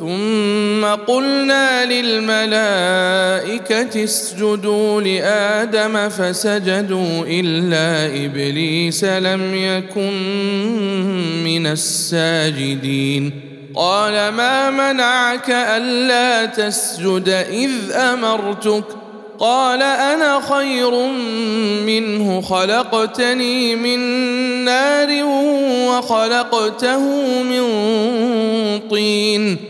ثم قلنا للملائكة اسجدوا لآدم فسجدوا إلا إبليس لم يكن من الساجدين. قال ما منعك ألا تسجد إذ أمرتك؟ قال أنا خير منه خلقتني من نار وخلقته من طين.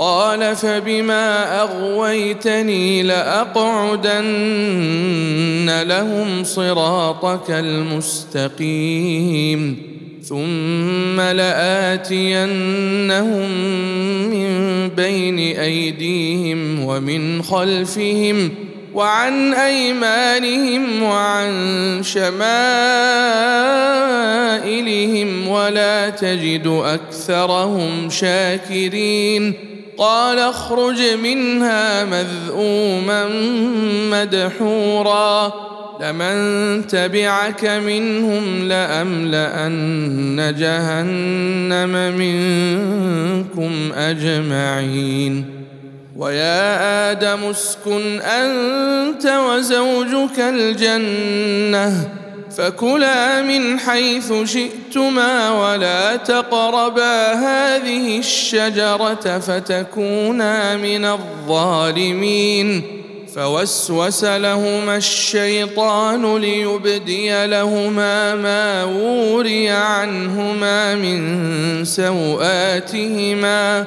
قال فبما أغويتني لأقعدن لهم صراطك المستقيم ثم لآتينهم من بين أيديهم ومن خلفهم وعن أيمانهم وعن شمائلهم ولا تجد أكثرهم شاكرين قال اخرج منها مذءوما مدحورا. لمن تبعك منهم لأملأن جهنم منكم أجمعين. ويا آدم اسكن أنت وزوجك الجنة. فكلا من حيث شئتما ولا تقربا هذه الشجرة فتكونا من الظالمين. فوسوس لهما الشيطان ليبدي لهما ما وري عنهما من سوآتهما.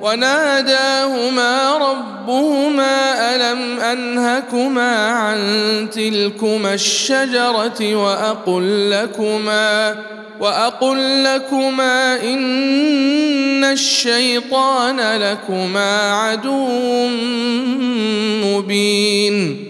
وناداهما ربهما ألم أنهكما عن تلكما الشجرة وأقل لكما وأقل لكما إن الشيطان لكما عدو مبين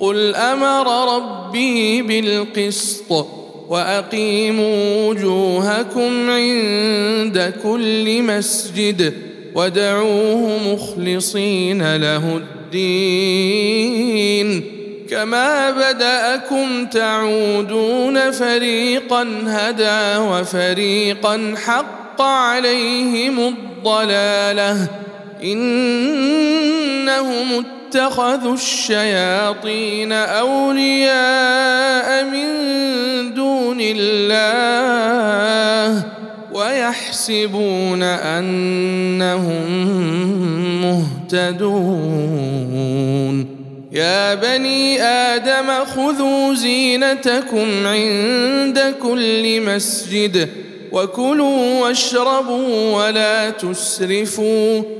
قل أمر ربي بالقسط واقيموا وجوهكم عند كل مسجد ودعوه مخلصين له الدين كما بداكم تعودون فريقا هدى وفريقا حق عليهم الضلاله انهم اتخذوا الشياطين أولياء من دون الله ويحسبون أنهم مهتدون. يا بني آدم خذوا زينتكم عند كل مسجد وكلوا واشربوا ولا تسرفوا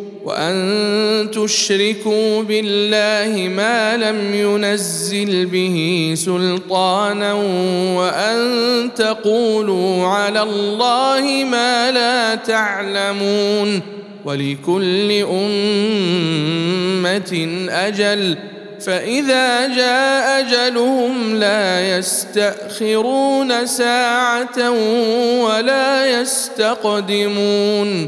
وأن تشركوا بالله ما لم ينزل به سلطانا وأن تقولوا على الله ما لا تعلمون ولكل أمة أجل فإذا جاء أجلهم لا يستأخرون ساعة ولا يستقدمون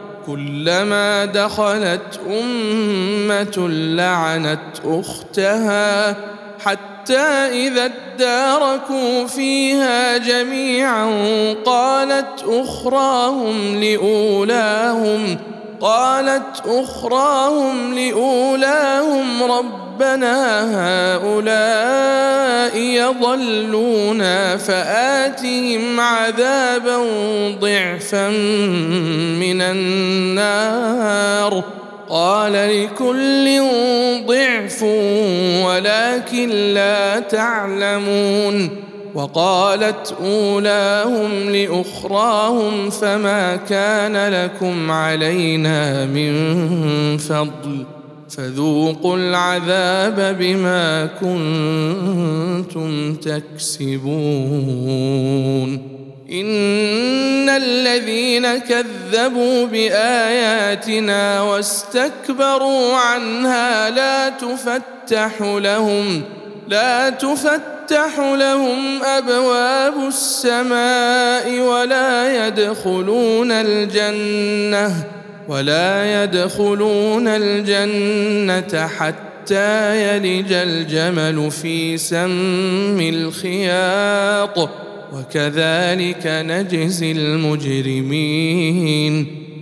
كلما دخلت أمة لعنت أختها حتى إذا اداركوا فيها جميعا قالت أخراهم لأولاهم قالت أخراهم لأولاهم ربنا هؤلاء يضلونا فآتهم عذابا ضعفا من النار. قال لكل ضعف ولكن لا تعلمون. وقالت أولاهم لأخراهم فما كان لكم علينا من فضل فذوقوا العذاب بما كنتم تكسبون. إن الذين كذبوا بآياتنا واستكبروا عنها لا تفتح لهم لا تفتح لهم أبواب السماء ولا يدخلون الجنة ولا يدخلون الجنة حتى يلج الجمل في سم الخياط. وكذلك نجزي المجرمين.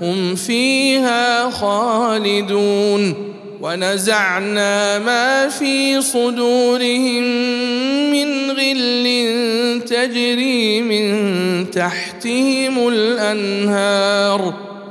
هم فيها خالدون. ونزعنا ما في صدورهم من غل تجري من تحتهم الأنهار.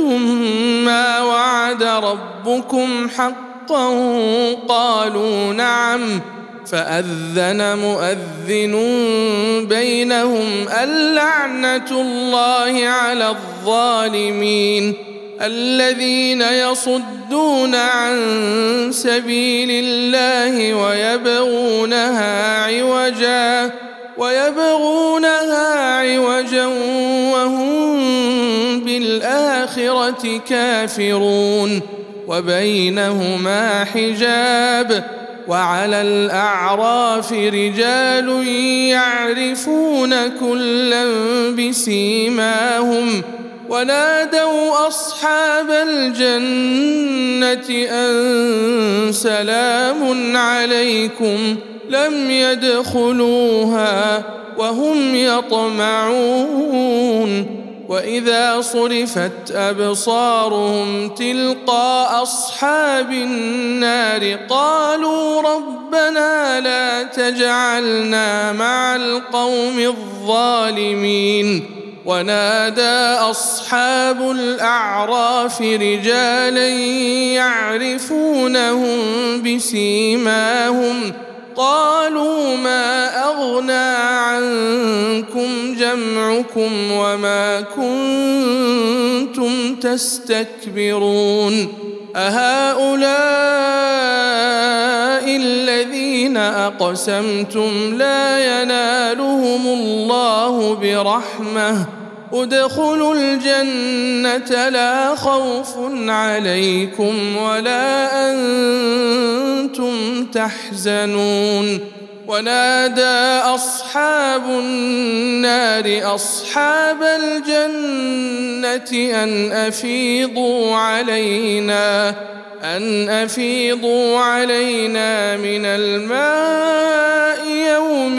أَنتُم مَّا وَعَدَ رَبُّكُمْ حَقًّا قَالُوا نَعَمْ فأذن مؤذن بينهم اللعنة الله على الظالمين الذين يصدون عن سبيل الله ويبغونها عوجا ويبغونها عوجا وهم بالآخرة كافرون وبينهما حجاب وعلى الأعراف رجال يعرفون كلا بسيماهم ونادوا أصحاب الجنة أن سلام عليكم لم يدخلوها وهم يطمعون. وإذا صرفت أبصارهم تلقى أصحاب النار قالوا ربنا لا تجعلنا مع القوم الظالمين. ونادى أصحاب الأعراف رجالا يعرفونهم بسيماهم قالوا ما أغنى عنكم جمعكم وما كنتم تستكبرون أهؤلاء الذين أقسمتم لا ينالهم الله برحمة ادخلوا الجنة لا خوف عليكم ولا أنتم تحزنون. ونادى أصحاب النار أصحاب الجنة أن أفيضوا علينا أن أفيضوا علينا من الماء يوم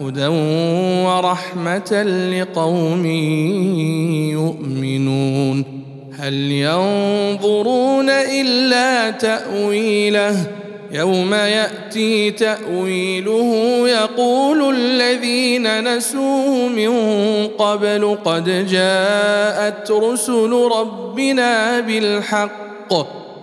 هدى ورحمة لقوم يؤمنون. هل ينظرون إلا تأويله؟ يوم يأتي تأويله يقول الذين نسوه من قبل قد جاءت رسل ربنا بالحق.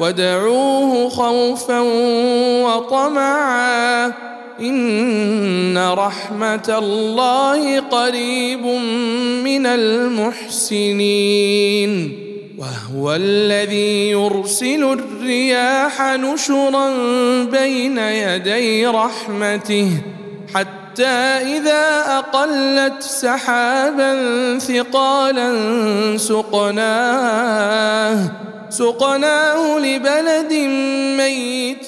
ودعوه خوفا وطمعا. إن رحمة الله قريب من المحسنين. وهو الذي يرسل الرياح نشرا بين يدي رحمته حتى إذا أقلت سحابا ثقالا سقناه. سقناه لبلد ميت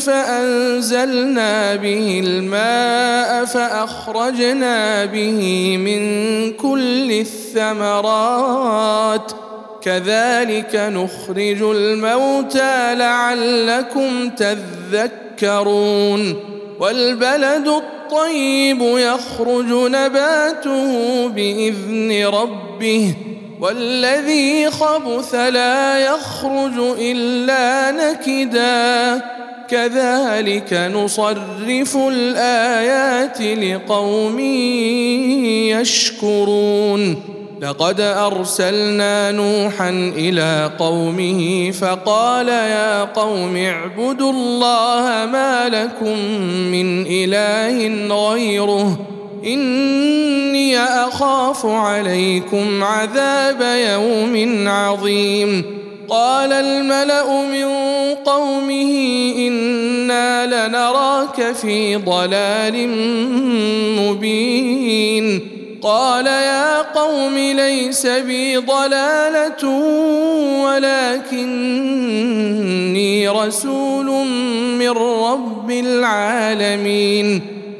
فأنزلنا به الماء فأخرجنا به من كل الثمرات. كذلك نخرج الموتى لعلكم تذكرون. والبلد الطيب يخرج نباته بإذن ربه. والذي خبث لا يخرج إلا نكدا. كذلك نصرف الآيات لقوم يشكرون. لقد أرسلنا نوحا إلى قومه فقال يا قوم اعبدوا الله ما لكم من إله غيره. إني أخاف عليكم عذاب يوم عظيم. قال الملأ من قومه إنا لنراك في ضلال مبين. قال يا قوم ليس بي ضلالة ولكني رسول من رب العالمين.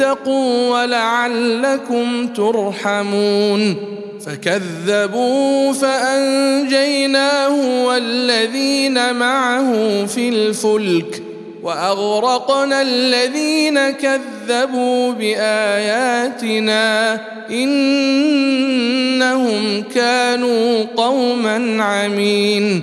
واتقوا ولعلكم ترحمون فكذبوا فأنجيناه والذين معه في الفلك وأغرقنا الذين كذبوا بآياتنا إنهم كانوا قوما عمين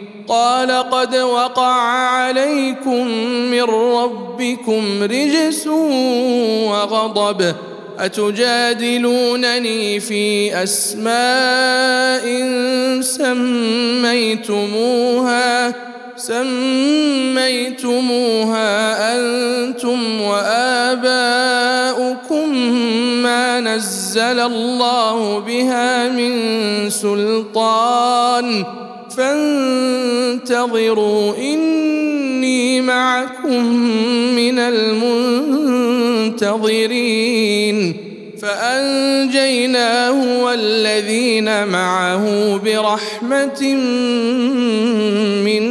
قال قد وقع عليكم من ربكم رجس وغضب. أتجادلونني في أسماء سميتموها؟ سميتموها أنتم وآباؤكم ما نزل الله بها من سلطان. فانتظروا إني معكم من المنتظرين. فأنجيناه والذين معه برحمة منا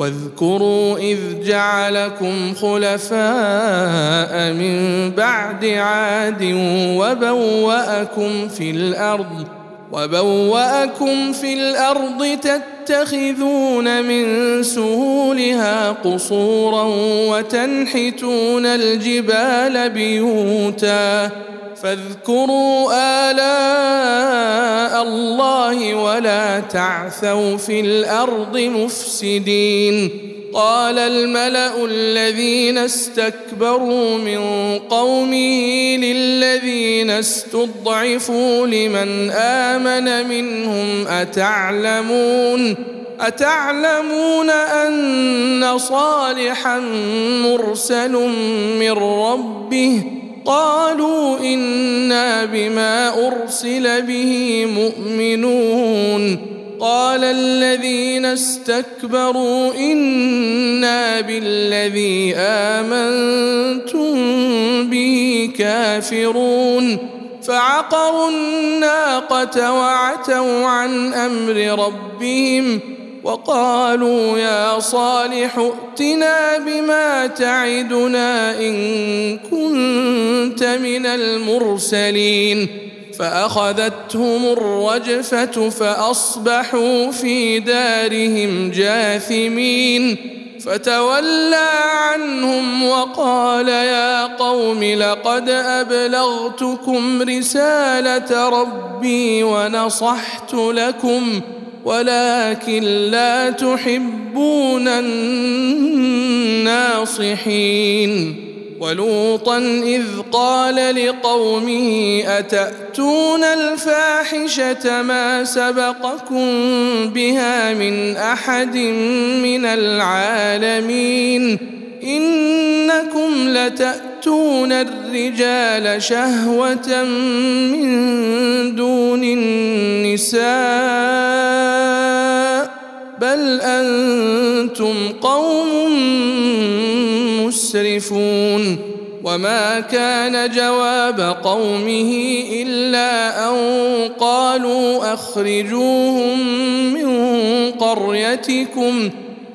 واذكروا إذ جعلكم خلفاء من بعد عاد وبوأكم في الأرض وبوأكم في الأرض تتخذون من سهولها قصورا وتنحتون الجبال بيوتا. فاذكروا آلاء الله ولا تعثوا في الأرض مفسدين. قال الملأ الذين استكبروا من قومه للذين استضعفوا لمن آمن منهم أتعلمون؟ أتعلمون أن صالحا مرسل من ربه؟ قالوا إنا بما أرسل به مؤمنون. قال الذين استكبروا إنا بالذي آمنتم به كافرون. فعقروا الناقة وعتوا عن أمر ربهم وقالوا يا صالح ائتنا بما تعدنا إن كنت من المرسلين. فأخذتهم الرجفة فأصبحوا في دارهم جاثمين. فتولى عنهم وقال يا قوم لقد أبلغتكم رسالة ربي ونصحت لكم ولكن لا تحبون الناصحين. ولوطا إذ قال لقومه أتأتون الفاحشة ما سبقكم بها من أحد من العالمين؟ إنكم لتأتون الرجال شهوة من دون النساء بل أنتم قوم مسرفون وما كان جواب قومه إلا أن قالوا أخرجوهم من قريتكم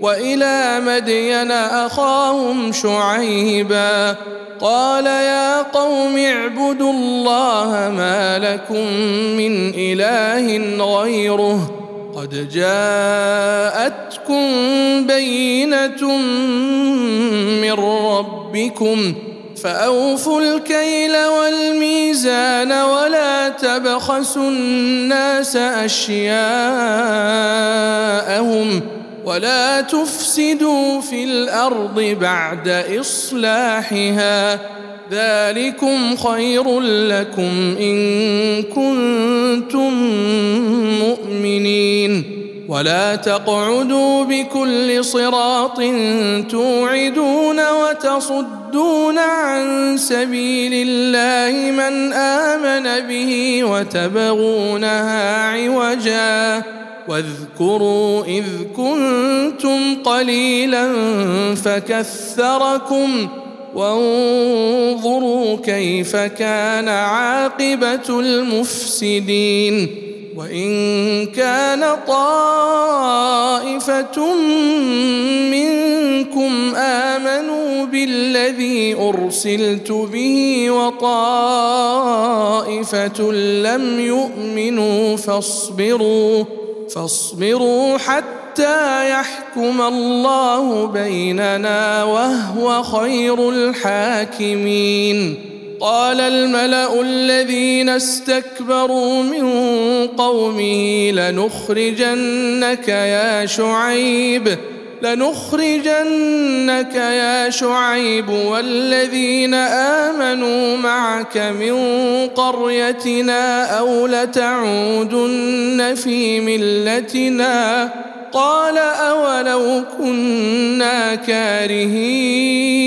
وإلى مدين أخاهم شعيبا قال يا قوم اعبدوا الله ما لكم من إله غيره قد جاءتكم بينة من ربكم فأوفوا الكيل والميزان ولا تبخسوا الناس أشياءهم ولا تفسدوا في الأرض بعد اصلاحها ذلكم خير لكم ان كنتم مؤمنين ولا تقعدوا بكل صراط توعدون وتصدون عن سبيل الله من امن به وتبغونها عوجا واذكروا إذ كنتم قليلا فكثركم وانظروا كيف كان عاقبة المفسدين وإن كان طائفة منكم آمنوا بالذي أرسلت به وطائفة لم يؤمنوا فاصبروا فاصبروا حتى يحكم الله بيننا وهو خير الحاكمين. قال الملأ الذين استكبروا من قومه لنخرجنك يا شعيب. لنخرجنك يا شعيب والذين آمنوا معك من قريتنا أو لتعودن في ملتنا قال أولو كنا كارهين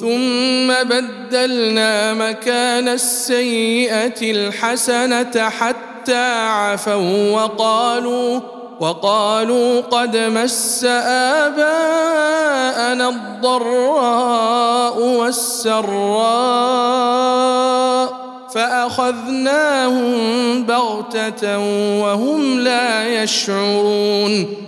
ثم بدلنا مكان السيئة الحسنة حتى عفوا وقالوا وقالوا قد مس آباءنا الضراء والسراء فأخذناهم بغتة وهم لا يشعرون.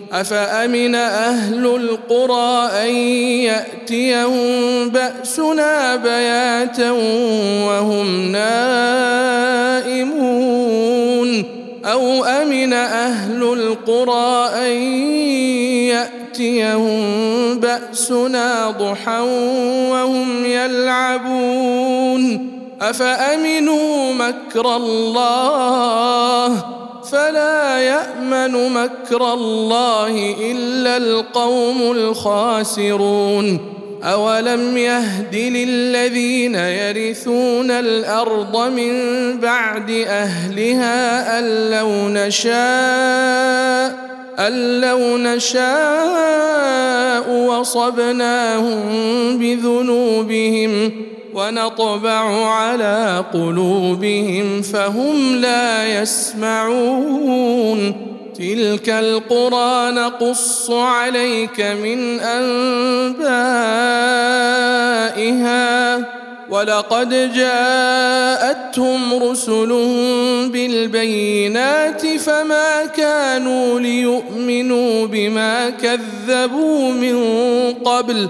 أفأمن أهل القرى أن يأتيهم بأسنا بياتا وهم نائمون؟ أو أمن أهل القرى أن يأتيهم بأسنا ضحى وهم يلعبون؟ أفأمنوا مكر الله فلا يأمن مكر الله إلا القوم الخاسرون. أولم يهد للذين يرثون الأرض من بعد أهلها أن لو نشاء أن لو نشاء وصبناهم بذنوبهم. ونطبع على قلوبهم فهم لا يسمعون. تلك القرى نقص عليك من أنبائها. ولقد جاءتهم رسلهم بالبينات فما كانوا ليؤمنوا بما كذبوا من قبل.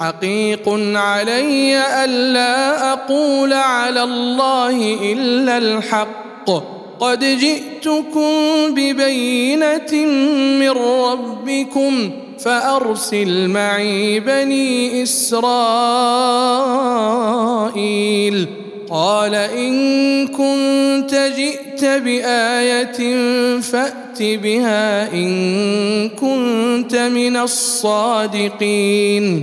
حقيق علي الا أقول على الله إلا الحق. قد جئتكم ببينة من ربكم فأرسل معي بني إسرائيل. قال إن كنت جئت بآية فأت بها إن كنت من الصادقين.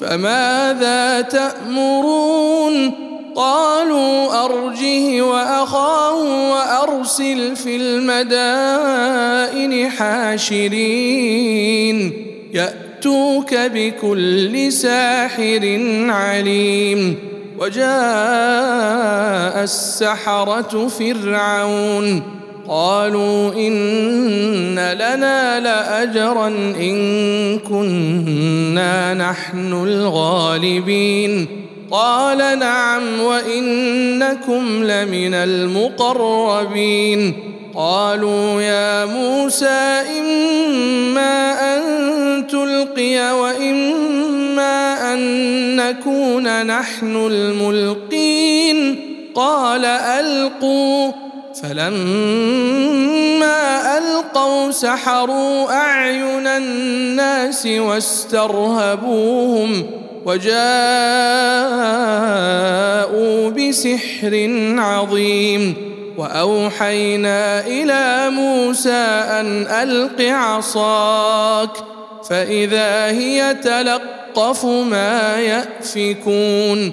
فماذا تأمرون؟ قالوا أرجه وأخاه وأرسل في المدائن حاشرين. يأتوك بكل ساحر عليم. وجاء السحرة فرعون. قالوا إن لنا لأجرا إن كنا نحن الغالبين. قال نعم وإنكم لمن المقربين. قالوا يا موسى إما أن تلقي وإما أن نكون نحن الملقين. قال ألقوا. فلما ألقوا سحروا أعين الناس واسترهبوهم وجاءوا بسحر عظيم وأوحينا إلى موسى أن ألق عصاك فإذا هي تلقف ما يأفكون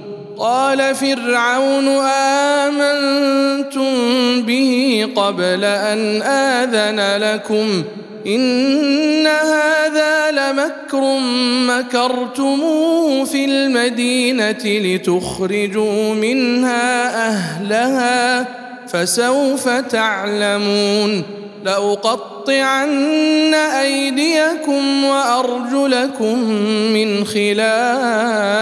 قال فرعون آمنتم به قبل أن آذن لكم إن هذا لمكر مكرتموه في المدينة لتخرجوا منها أهلها فسوف تعلمون لأقطعن أيديكم وأرجلكم من خلاف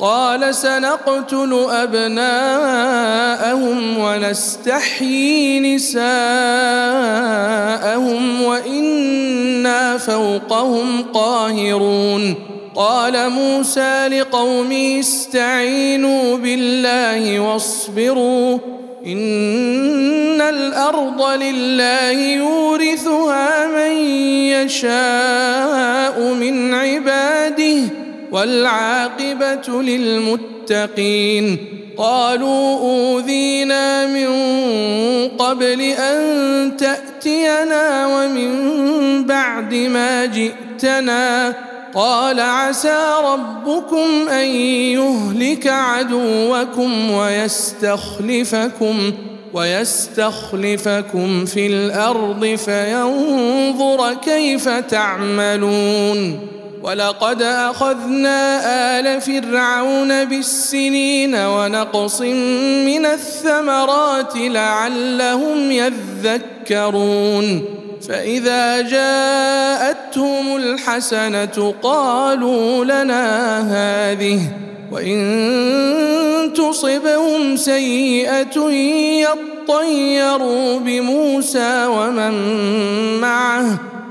قال سنقتل أبناءهم ونستحيي نساءهم وإنا فوقهم قاهرون. قال موسى لقومه استعينوا بالله واصبروا إن الأرض لله يورثها من يشاء من عباده. والعاقبة للمتقين. قالوا أوذينا من قبل أن تأتينا ومن بعد ما جئتنا. قال عسى ربكم أن يهلك عدوكم ويستخلفكم ويستخلفكم في الأرض فينظر كيف تعملون. ولقد أخذنا آل فرعون بالسنين ونقص من الثمرات لعلهم يذكرون فإذا جاءتهم الحسنة قالوا لنا هذه وإن تصبهم سيئة يطيروا بموسى ومن معه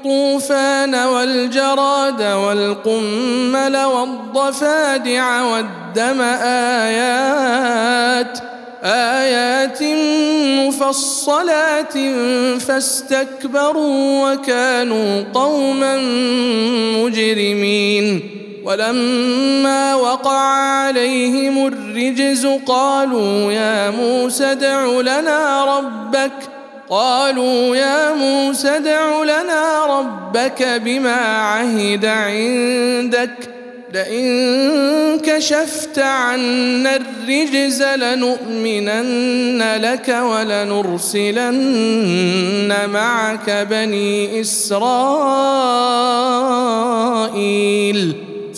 الطوفان والجراد والقمل والضفادع والدم آيات آيات مفصلات فاستكبروا وكانوا قوما مجرمين. ولما وقع عليهم الرجز قالوا يا موسى ادع لنا ربك قالوا يا موسى ادع لنا ربك بما عهد عندك. لئن كشفت عنا الرجز لنؤمنن لك ولنرسلن معك بني إسرائيل.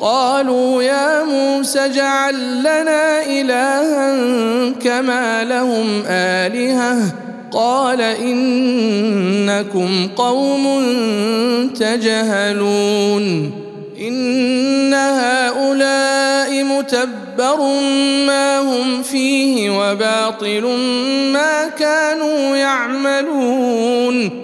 قالوا يا موسى اجعل لنا إلها كما لهم آلهة. قال إنكم قوم تجهلون. إن هؤلاء متبر ما هم فيه وباطل ما كانوا يعملون.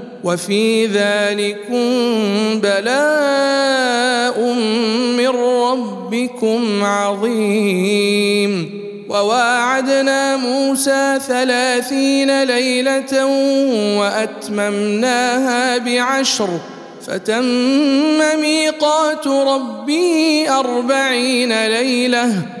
وفي ذلكم بلاء من ربكم عظيم. وواعدنا موسى ثلاثين ليلة وأتممناها بعشر. فتم ميقات ربه أربعين ليلة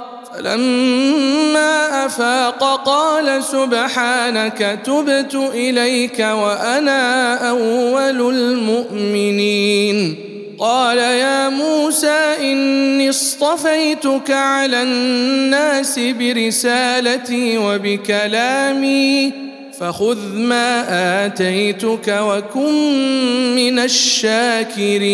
فلما أفاق قال سبحانك تبت إليك وأنا أول المؤمنين. قال يا موسى إني اصطفيتك على الناس برسالتي وبكلامي فخذ ما آتيتك وكن من الشاكرين.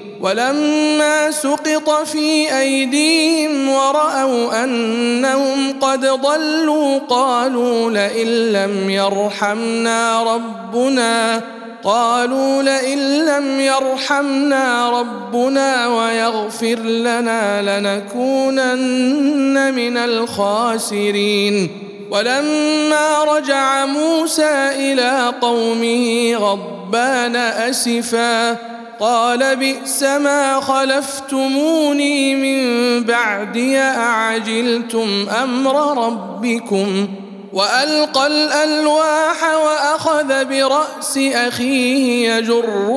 ولما سقط في أيديهم ورأوا أنهم قد ضلوا قالوا لئن لم يرحمنا ربنا قالوا لئن لم يرحمنا ربنا ويغفر لنا لنكونن من الخاسرين. ولما رجع موسى إلى قومه غضبان أسفا قال بئس ما خلفتموني من بعدي أعجلتم أمر ربكم وألقى الألواح وأخذ برأس أخيه يجره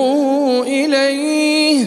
إليه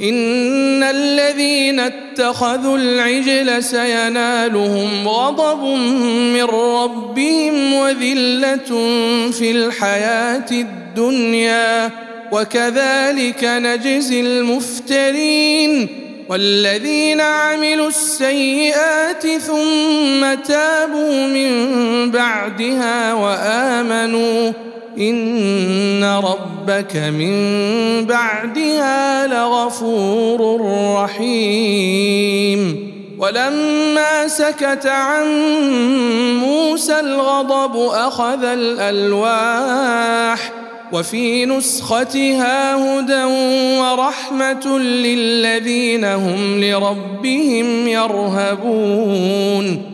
إن الذين اتخذوا العجل سينالهم غضب من ربهم وذلة في الحياة الدنيا وكذلك نجزي المفترين والذين عملوا السيئات ثم تابوا من بعدها وآمنوا ان ربك من بعدها لغفور رحيم ولما سكت عن موسى الغضب اخذ الالواح وفي نسختها هدى ورحمه للذين هم لربهم يرهبون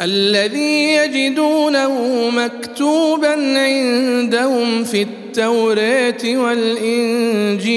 الذي يجدونه مكتوبا عندهم في التوراه والإنجيل.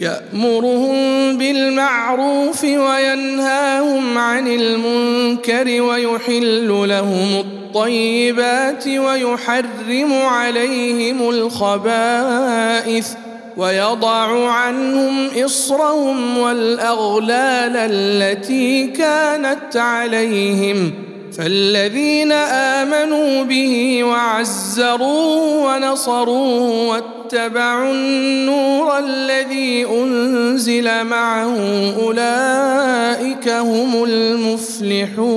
يأمرهم بالمعروف وينهاهم عن المنكر ويحل لهم الطيبات ويحرم عليهم الخبائث. ويضع عنهم إصرهم والأغلال التي كانت عليهم فالذين آمنوا به وعزروه ونصروه واتبعوا النور الذي أنزل معه أولئك هم المفلحون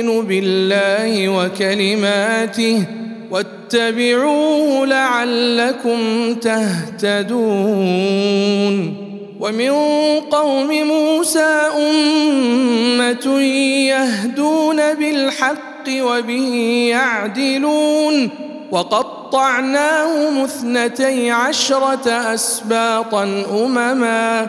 يؤمن بالله وكلماته واتبعوه لعلكم تهتدون ومن قوم موسى امه يهدون بالحق وبه يعدلون وقطعناهم اثنتي عشره اسباطا امما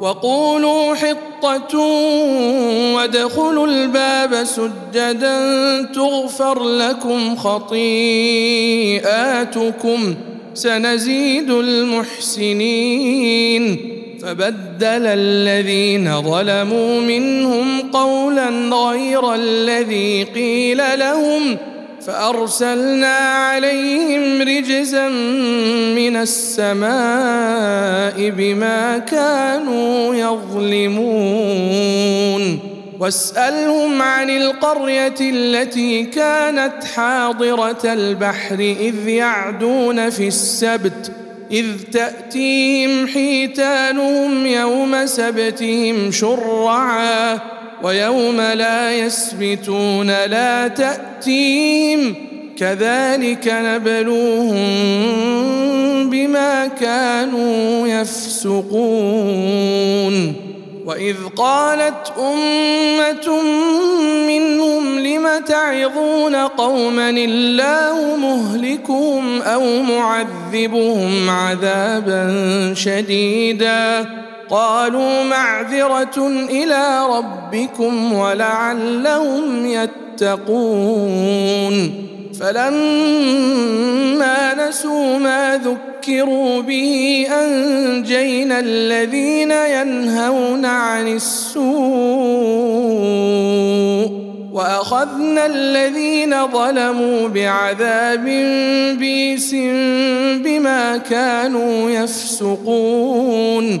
وقولوا حطة وادخلوا الباب سجدا تغفر لكم خطيئاتكم سنزيد المحسنين فبدل الذين ظلموا منهم قولا غير الذي قيل لهم فأرسلنا عليهم رجزا من السماء بما كانوا يظلمون. واسألهم عن القرية التي كانت حاضرة البحر إذ يعدون في السبت إذ تأتيهم حيتانهم يوم سبتهم شرعا. ويوم لا يسبتون لا تأتيهم كذلك نبلوهم بما كانوا يفسقون. وإذ قالت أمة منهم لم تعظون قوما الله مهلكهم أو معذبهم عذابا شديدا؟ قالوا معذرة إلى ربكم ولعلهم يتقون. فلما نسوا ما ذكروا به أنجينا الذين ينهون عن السوء وأخذنا الذين ظلموا بعذاب بيس بما كانوا يفسقون.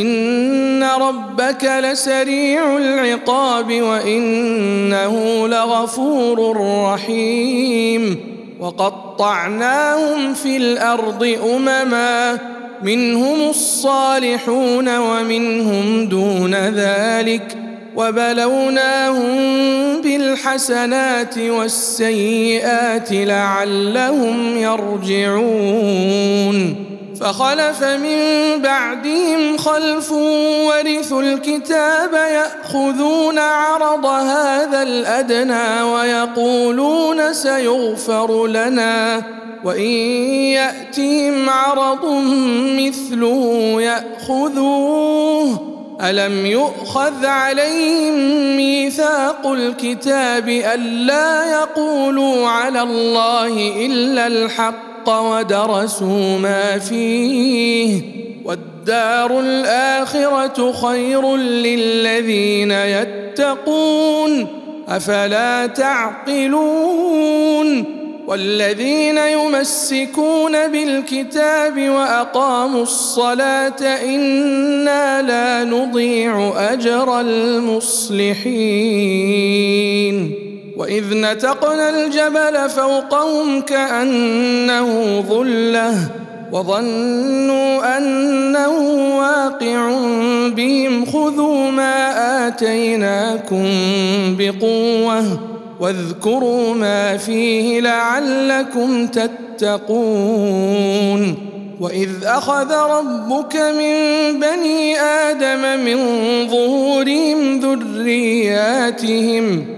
ان ربك لسريع العقاب وانه لغفور رحيم وقطعناهم في الأرض امما منهم الصالحون ومنهم دون ذلك وبلوناهم بالحسنات والسيئات لعلهم يرجعون فخلف من بعدهم خلف ورثوا الكتاب يأخذون عرض هذا الأدنى ويقولون سيغفر لنا وإن يأتهم عرض مثله يأخذوه ألم يؤخذ عليهم ميثاق الكتاب ألا يقولوا على الله إلا الحق ودرسوا ما فيه والدار الآخرة خير للذين يتقون أفلا تعقلون والذين يمسكون بالكتاب وأقاموا الصلاة إنا لا نضيع أجر المصلحين وإذ نتقنا الجبل فوقهم كأنه ظلة وظنوا أنه واقع بهم خذوا ما آتيناكم بقوة واذكروا ما فيه لعلكم تتقون وإذ أخذ ربك من بني آدم من ظهورهم ذرياتهم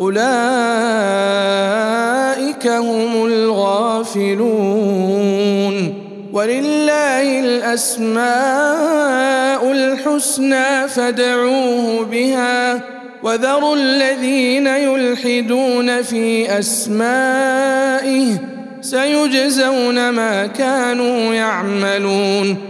أولئك هم الغافلون. ولله الأسماء الحسنى فادعوه بها. وذروا الذين يلحدون في أسمائه سيجزون ما كانوا يعملون.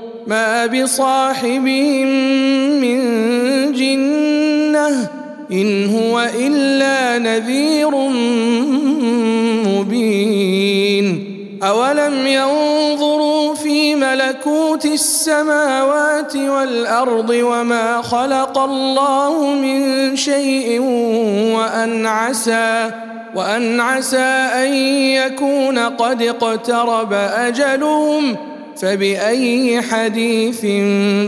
ما بصاحبهم من جنه ان هو الا نذير مبين أولم ينظروا في ملكوت السماوات والأرض وما خلق الله من شيء وأن عسى وأن عسى أن يكون قد اقترب أجلهم فبأي حديث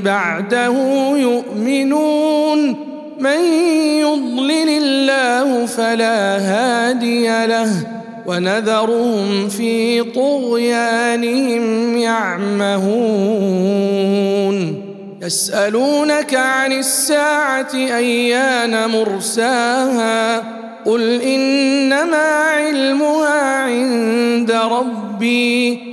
بعده يؤمنون؟ من يضلل الله فلا هادي له ونذرهم في طغيانهم يعمهون. يسألونك عن الساعة أيان مرساها؟ قل إنما علمها عند ربي.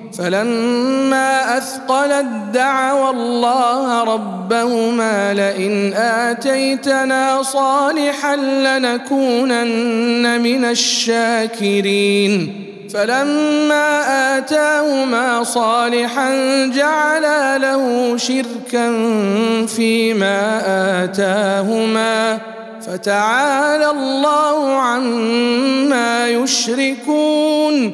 فلما أثقلت دعوا الله ربهما لئن آتيتنا صالحا لنكونن من الشاكرين. فلما آتاهما صالحا جعلا له شركا فيما آتاهما. فتعالى الله عما يشركون.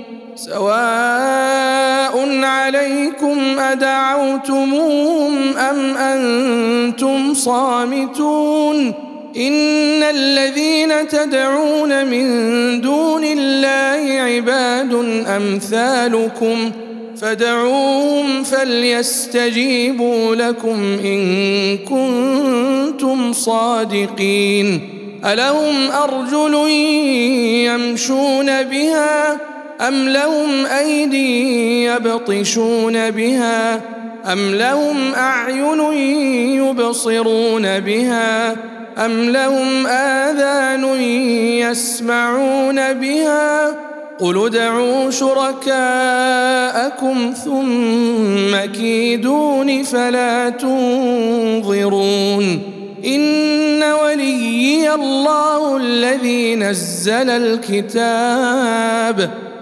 سواء عليكم أدعوتموهم أم أنتم صامتون إن الذين تدعون من دون الله عباد أمثالكم فدعوهم فليستجيبوا لكم إن كنتم صادقين ألهم أرجل يمشون بها ام لهم ايدي يبطشون بها ام لهم اعين يبصرون بها ام لهم اذان يسمعون بها قل ادعوا شركاءكم ثم كيدون فلا تنظرون ان وليي الله الذي نزل الكتاب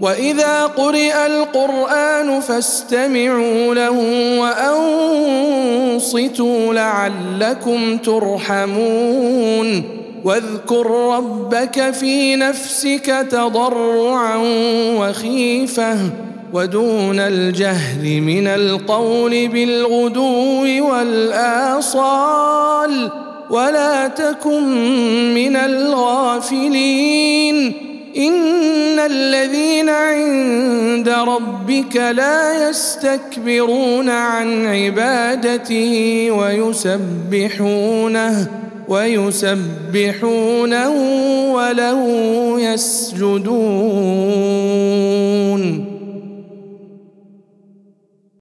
واذا قرئ القران فاستمعوا له وانصتوا لعلكم ترحمون واذكر ربك في نفسك تضرعا وخيفه ودون الجهل من القول بالغدو والاصال ولا تكن من الغافلين ان الذين عند ربك لا يستكبرون عن عبادته ويسبحونه ويسبحونه وله يسجدون